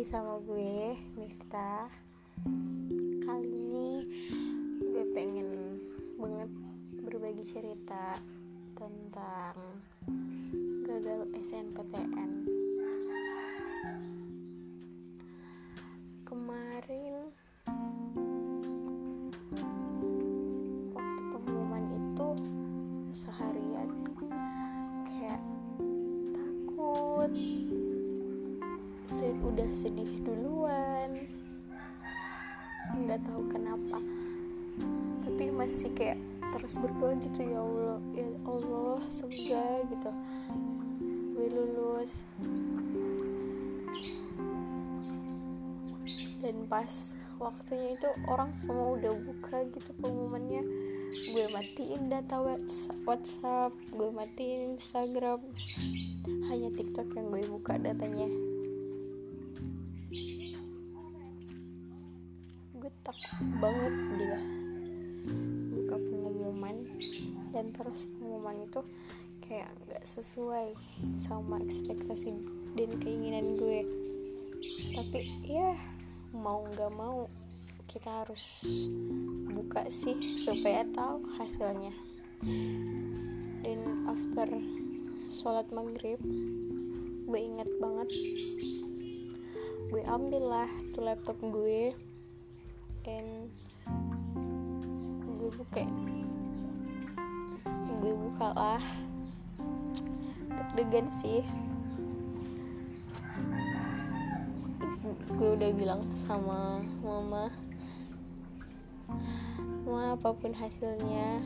lagi sama gue Miftah. Kali ini gue pengen banget berbagi cerita tentang gagal SNPTN Kemarin waktu pengumuman itu seharian kayak takut udah sedih duluan. Nggak tahu kenapa. Tapi masih kayak terus berdoa gitu ya Allah ya Allah semoga gitu. Gue lulus. Dan pas waktunya itu orang semua udah buka gitu pengumumannya. Gue matiin data Whats- WhatsApp gue matiin Instagram. Hanya TikTok yang gue buka datanya banget dia. Buka pengumuman. Dan terus pengumuman itu kayak nggak sesuai sama ekspektasi dan keinginan gue. Tapi ya mau nggak mau kita harus buka sih supaya tahu hasilnya. Dan after sholat maghrib gue inget banget. Gue ambil lah tuh laptop gue and gue buka. Gue buka lah. Deg-degan sih. Gue udah bilang sama mama mama apa pun hasilnya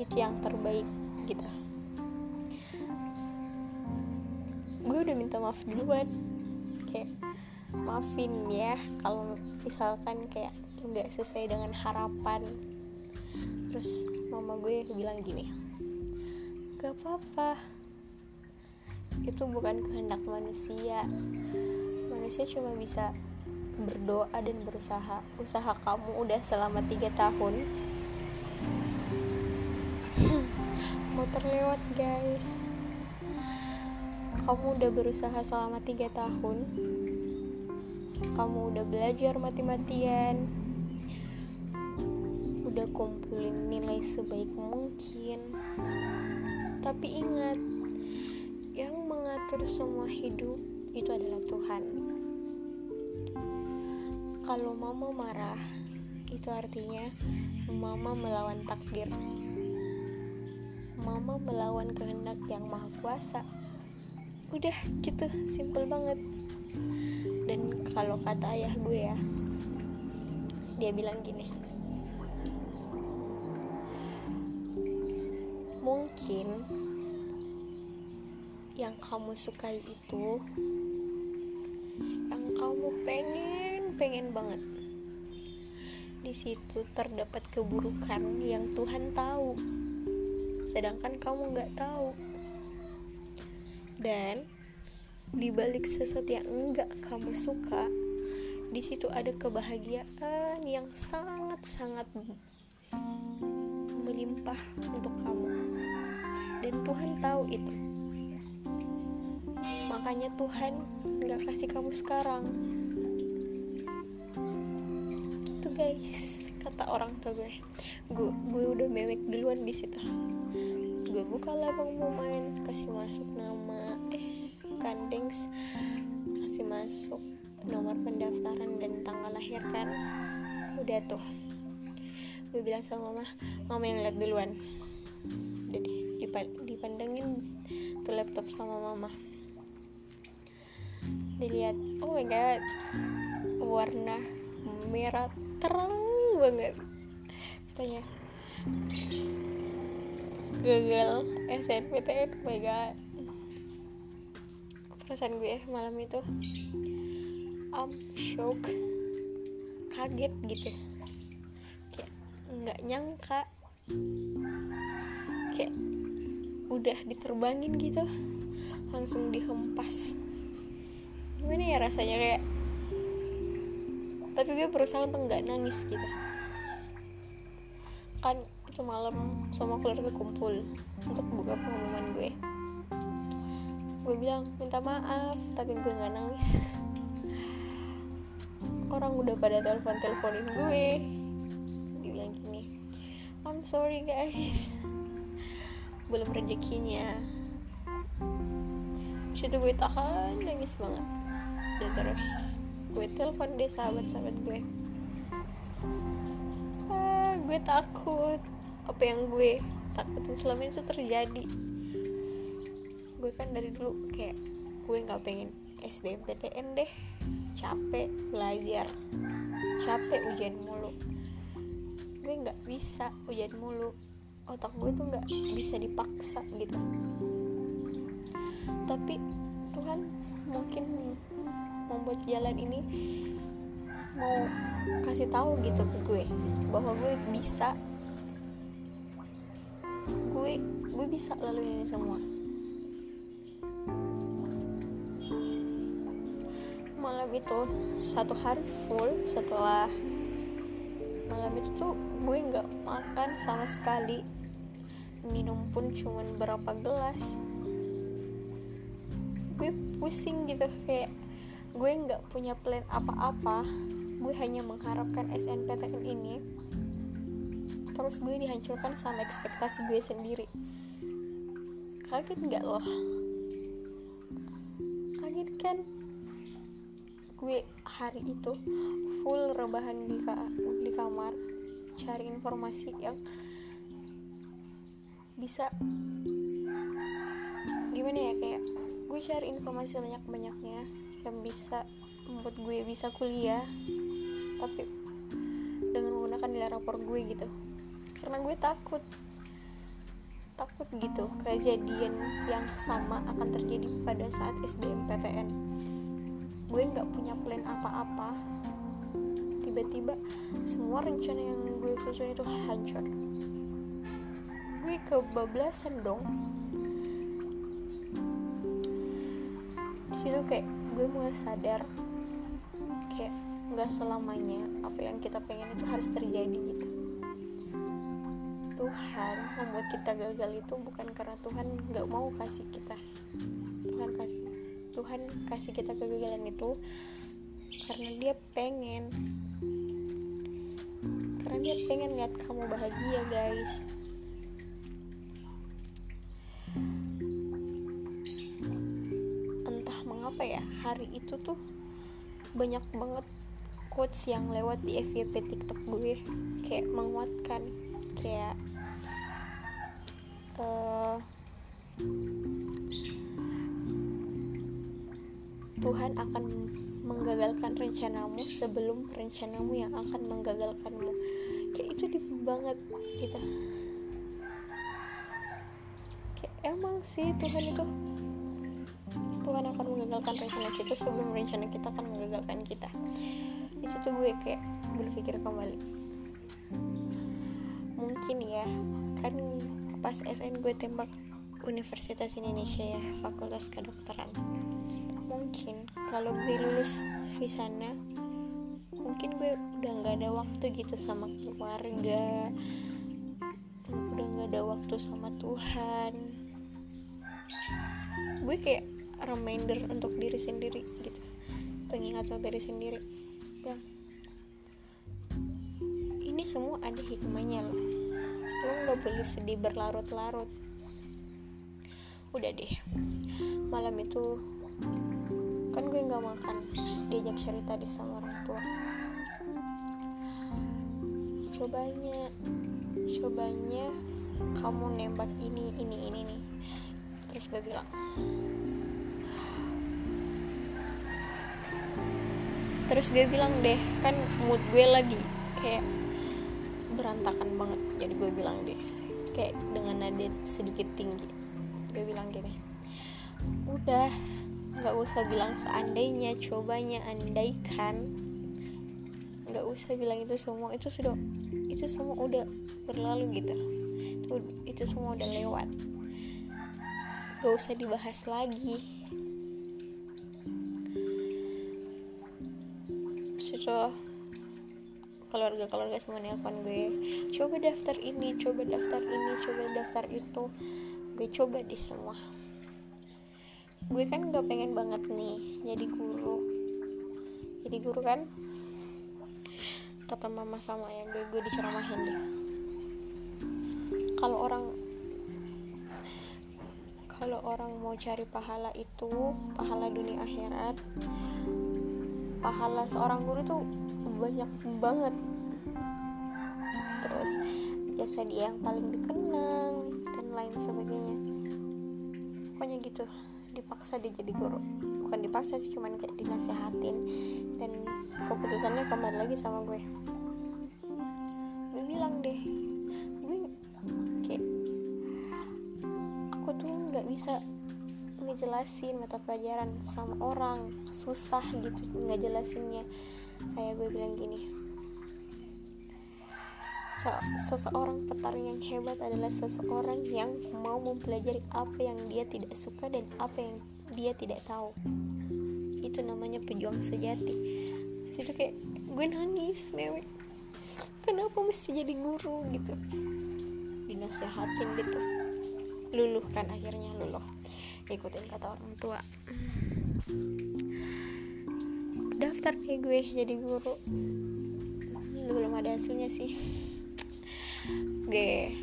itu yang terbaik gitu. Gue udah minta maaf duluan maafin ya kalau misalkan kayak nggak sesuai dengan harapan. Terus mama gue bilang gini gak apa-apa. Itu bukan kehendak manusia. Manusia cuma bisa berdoa dan berusaha. Usaha kamu udah selama tiga tahun. Mau terlewat guys. Kamu udah berusaha selama tiga tahun kamu udah belajar mati-matian udah kumpulin nilai sebaik mungkin. Tapi ingat yang mengatur semua hidup itu adalah Tuhan. Kalau mama marah itu artinya mama melawan takdir. Mama melawan kehendak yang maha kuasa. Udah gitu. Simple banget dan kalau kata ayah gue ya dia bilang gini. Mungkin yang kamu sukai itu yang kamu pengen pengen banget. Di situ terdapat keburukan yang Tuhan tahu sedangkan kamu nggak tahu. Dan di balik sesuatu yang enggak kamu suka di situ ada kebahagiaan yang sangat sangat melimpah untuk kamu. Dan Tuhan tahu itu. Makanya Tuhan nggak kasih kamu sekarang. Gitu guys kata orang tua gue. Gue gue udah mewek duluan di situ. Gue buka lah pengumuman kasih masuk nama eh kandings kasih masuk nomor pendaftaran dan tanggal lahir kan udah tuh. Gue bilang sama mama mama yang lihat duluan. Jadi dipandangin tuh laptop sama mama. Dilihat oh my god warna merah terang banget. Katanya gagal SNPTN oh my god perasaan gue malam itu I'm shock kaget gitu. Kayak nggak nyangka. Kayak udah diterbangin gitu langsung dihempas. Gimana ya rasanya kayak tapi gue berusaha untuk nggak nangis gitu. Kan itu malam sama keluarga kumpul untuk buka pengumuman gue gue bilang minta maaf tapi gue nggak nangis. Orang udah pada telepon teleponin gue. Dia bilang gini I'm sorry guys. Belum rezekinya. Situ gue tahan nangis banget. Dan terus gue telepon deh sahabat-sahabat gue. Ah, gue takut apa yang gue takutin selama ini tuh terjadi gue kan dari dulu kayak gue nggak pengen SBMPTN deh. Capek belajar. Capek ujian mulu. Gue nggak bisa ujian mulu. Otak gue tuh nggak bisa dipaksa gitu. Tapi Tuhan mungkin membuat jalan ini mau kasih tahu gitu ke gue bahwa gue bisa. Gue gue bisa lalu ini semua itu. Satu hari full setelah malam itu tuh gue nggak makan sama sekali. Minum pun cuman berapa gelas. Gue pusing gitu kayak gue nggak punya plan apa-apa. Gue hanya mengharapkan SNPTN ini terus gue dihancurkan sama ekspektasi gue sendiri. Kaget nggak loh kaget kan gue hari itu full rebahan di, ka di kamar cari informasi yang bisa. Gimana ya kayak gue cari informasi sebanyak-banyaknya yang bisa membuat gue bisa kuliah tapi dengan menggunakan nilai rapor gue gitu. Karena gue takut takut gitu kejadian yang sama akan terjadi pada saat SBMPTN gue nggak punya plan apa-apa tiba-tiba semua rencana yang gue susun itu hancur. Gue kebablasan dong. Situ kayak gue mulai sadar kayak nggak selamanya apa yang kita pengen itu harus terjadi gitu. Tuhan membuat kita gagal itu bukan karena Tuhan nggak mau kasih kita. Tuhan kasih Tuhan kasih kita kegagalan itu karena dia pengen. Karena dia pengen lihat kamu bahagia guys. Entah mengapa ya hari itu tuh banyak banget quotes yang lewat di FYP TikTok gue. Kayak menguatkan kayak uh, Tuhan akan menggagalkan rencanamu sebelum rencanamu yang akan menggagalkanmu. Kayak itu deep banget gitu. Kayak emang sih Tuhan itu Tuhan akan menggagalkan rencana kita sebelum rencana kita akan menggagalkan kita. Di situ gue kayak berpikir kembali. Mungkin ya kan pas SN gue tembak Universitas Indonesia ya Fakultas Kedokteran mungkin. Kalau gue lulus di sana mungkin gue udah nggak ada waktu gitu sama keluarga. Udah nggak ada waktu sama Tuhan. Gue kayak reminder untuk diri sendiri gitu. Pengingat untuk diri sendiri. Yang ini semua ada hikmahnya loh. Lo nggak boleh sedih berlarut-larut. Udah deh. Malam itu kan gue nggak makan diajak cerita di sama orang tua. Cobanya cobanya kamu nembak ini ini ini nih terus gue bilang terus gue bilang deh kan mood gue lagi kayak berantakan banget. Jadi gue bilang deh kayak dengan nada sedikit tinggi. Gue bilang gini udah nggak usah bilang seandainya cobanya andaikan. Nggak usah bilang itu semua itu sudah itu semua udah berlalu gitu. Itu itu semua udah lewat. Gak usah dibahas lagi. Sudah. Keluarga-keluarga semua nelpon gue coba daftar ini coba daftar ini coba daftar itu. Gue coba deh semua gue kan gak pengen banget nih jadi guru. Jadi guru kan kata mama sama ayah gue gue diceramahin deh. Kalau orang kalau orang mau cari pahala itu pahala dunia akhirat pahala seorang guru tuh banyak banget. Terus jasa dia yang paling dikenang dan lain sebagainya. Pokoknya gitu dipaksa dia jadi guru. Bukan dipaksa sih cuman kayak dinasehatin. Dan keputusannya kembali lagi sama gue. Gue bilang deh gue kayak aku tuh nggak bisa ngejelasin mata pelajaran sama orang. Susah gitu nggak jelasinnya kayak gue bilang gini seseorang petarung yang hebat adalah seseorang yang mau mempelajari apa yang dia tidak suka dan apa yang dia tidak tahu. Itu namanya pejuang sejati. Situ kayak gue nangis mewek. Kenapa mesti jadi guru? gitu. Dinasehatin gitu. Luluh kan akhirnya luluh. Ikutin kata orang tua. Daftar kayak gue jadi guru. Belum ada hasilnya sih gue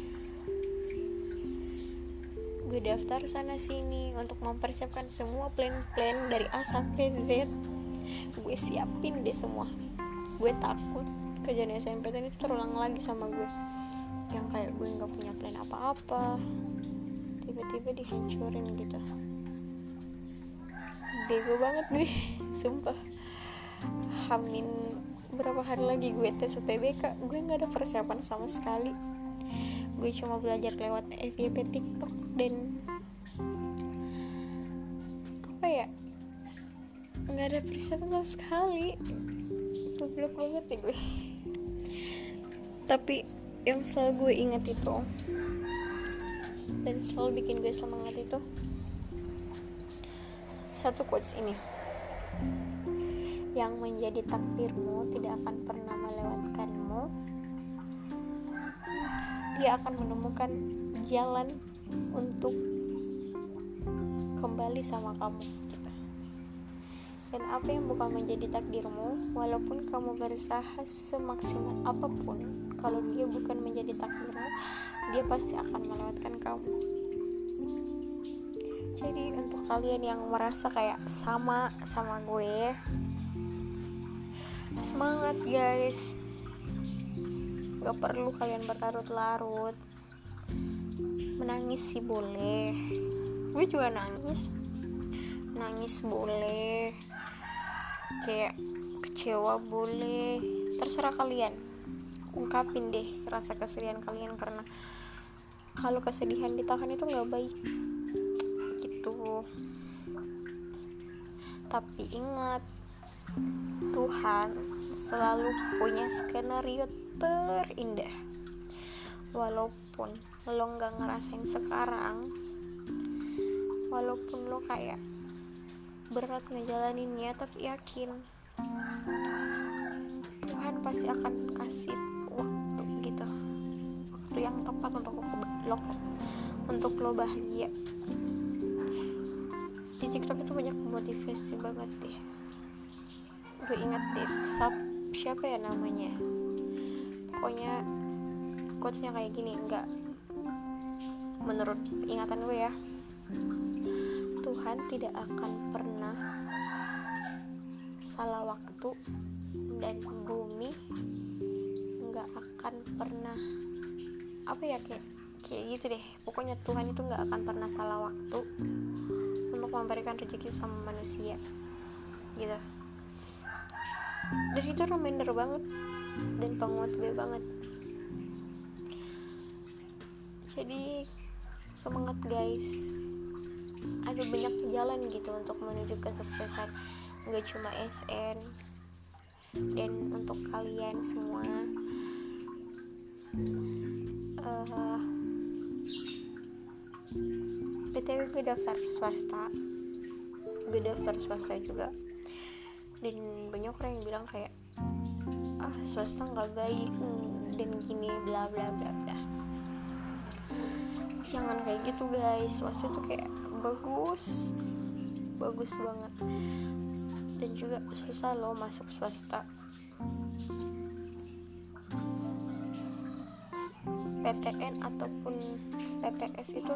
gue daftar sana sini untuk mempersiapkan semua plan-plan dari A sampai Z. Gue siapin deh semua. Gue takut kejadian SMP ini terulang lagi sama gue. Yang kayak gue nggak punya plan apa-apa tiba-tiba dihancurin gitu. Bego banget gue sumpah. Hamin berapa hari lagi gue tes UTBK gue nggak ada persiapan sama sekali gue cuma belajar lewat FYP TikTok dan apa ya? Nggak ada persiapan sama sekali. Goblok banget nih gue. Tapi yang selalu gue ingat itu dan selalu bikin gue semangat itu satu quotes ini. Yang menjadi takdirmu tidak akan pernah melewatkanmu dia akan menemukan jalan untuk kembali sama kamu. Dan apa yang bukan menjadi takdirmu walaupun kamu berusaha semaksimal apa pun kalau dia bukan menjadi takdirmu dia pasti akan melewatkan kamu. Jadi untuk kalian yang merasa kayak sama sama gue semangat guys gak perlu kalian berlarut-larut. Menangis sih boleh. Gue juga nangis. Nangis boleh. Kayak kecewa boleh. Terserah kalian. Ungkapin deh rasa kesedihan kalian karena kalau kesedihan ditahan itu nggak baik. Gitu. Tapi ingat Tuhan selalu punya skenario terindah. Walaupun lo nggak ngerasain sekarang walaupun lo kayak berat ngejalaninnya tapi yakin Tuhan pasti akan kasih waktu gitu. Waktu yang tepat untuk lo untuk lo bahagia. Di TikTok itu banyak motivasi banget deh. Gue inget deh siapa ya namanya pokoknya quotesnya kayak gini enggak. Menurut ingatan gue ya Tuhan tidak akan pernah salah waktu dan bumi nggak akan pernah apa ya kayak kayak gitu deh. Pokoknya Tuhan itu nggak akan pernah salah waktu untuk memberikan rezeki sama manusia gitu. Dan itu reminder banget dan penguat gue banget. Jadi semangat guys. Ada banyak jalan gitu untuk menuju kesuksesan. Nggak cuma SN dan untuk kalian semua. Uh, btw gue daftar swasta. Gue daftar swasta juga. Dan banyak orang yang bilang kayak ah swasta nggak baik. Hmm, dan gini bla bla bla bla. Jangan kayak gitu guys. Swasta tuh kayak bagus. Bagus banget. Dan juga susah loh masuk swasta. PTN ataupun PTS itu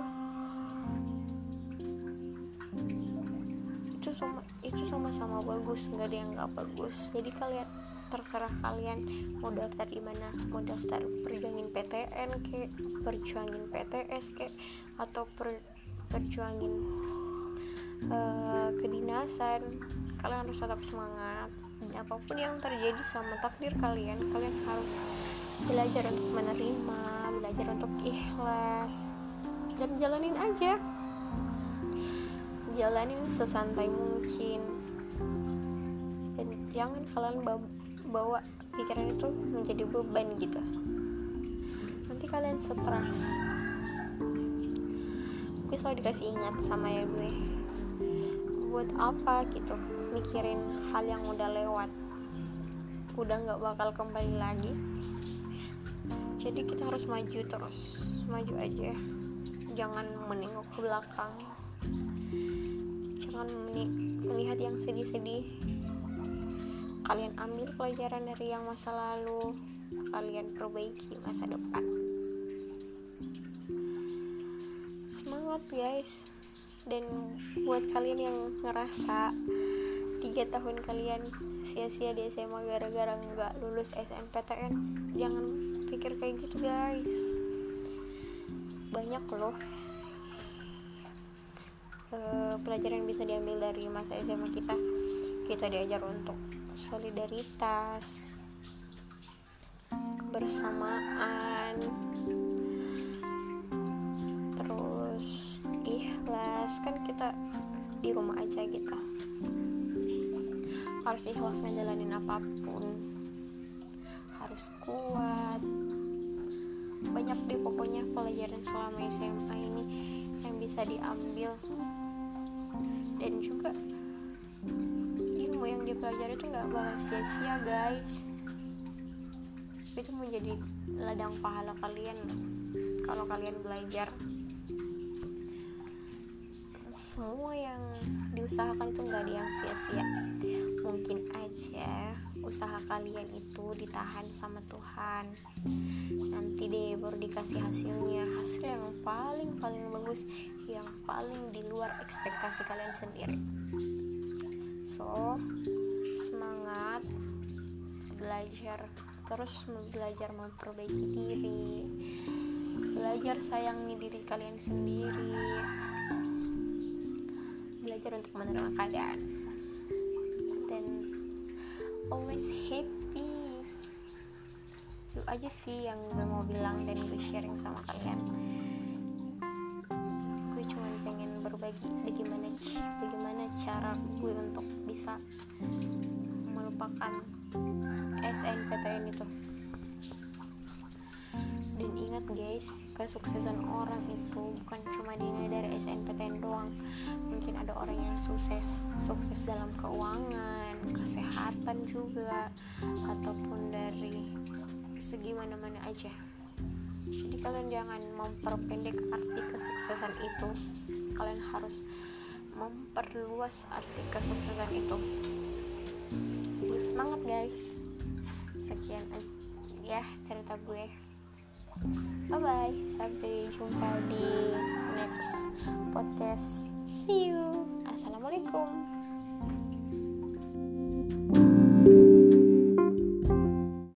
itu sama itu sama-sama bagus. Nggak ada yang nggak bagus. Jadi kalian terserah kalian mau daftar di mana mau daftar perjuangin PTN ke perjuangin PTS ke atau per, perjuangin uh, kedinasan. Kalian harus tetap semangat. Apa pun yang terjadi sama takdir kalian kalian harus belajar untuk menerima belajar untuk ikhlas dan jalanin aja. Jalanin sesantai mungkin. Dan jangan kalian bawa pikiran itu menjadi beban gitu. Nanti kalian stres. Gue selalu dikasih ingat sama ya gue. Buat apa gitu mikirin hal yang udah lewat? Udah nggak bakal kembali lagi. Jadi kita harus maju terus. Maju aja. Jangan menengok ke belakang. Jangan melihat yang sedih-sedih kalian ambil pelajaran dari yang masa lalu kalian perbaiki masa depan. Semangat guys. Dan buat kalian yang ngerasa tiga tahun kalian sia-sia di SMA gara-gara nggak lulus SNPTN jangan pikir kayak gitu guys. Banyak loh uh, pelajaran yang bisa diambil dari masa SMA kita. Kita diajar untuk solidaritas kebersamaan terus ikhlas. Kan kita di rumah aja gitu. Harus ikhlas ngejalanin apa pun. Harus kuat. Banyak deh pokoknya pelajaran selama SMA ini yang bisa diambil. Dan juga dipelajari itu nggak bakal sia-sia guys. Itu menjadi ladang pahala kalian kalau kalian belajar. Semua yang diusahakan itu nggak ada yang sia-sia. Mungkin aja usaha kalian itu ditahan sama Tuhan. Nanti deh baru dikasih hasilnya. Hasil yang paling paling bagus yang paling di luar ekspektasi kalian sendiri. So belajar terus belajar memperbaiki diri. Belajar sayangi diri kalian sendiri. Belajar untuk menerima keadaan. Dan always happy. Itu aja sih yang gue mau bilang dan gue sharing sama kalian. Berbagi bagaimana bagaimana cara gue untuk bisa melupakan SNPTN itu. Dan ingat guys kesuksesan orang itu bukan cuma dinilai dari SNPTN doang. Mungkin ada orang yang sukses sukses dalam keuangan kesehatan juga ataupun dari segi mana-mana aja. Jadi kalian jangan memperpendek arti kesuksesan itu. Kalian harus memperluas arti kesuksesan itu semangat guys. Sekian ya cerita gue. Bye bye sampai jumpa di next podcast. See you. Assalamualaikum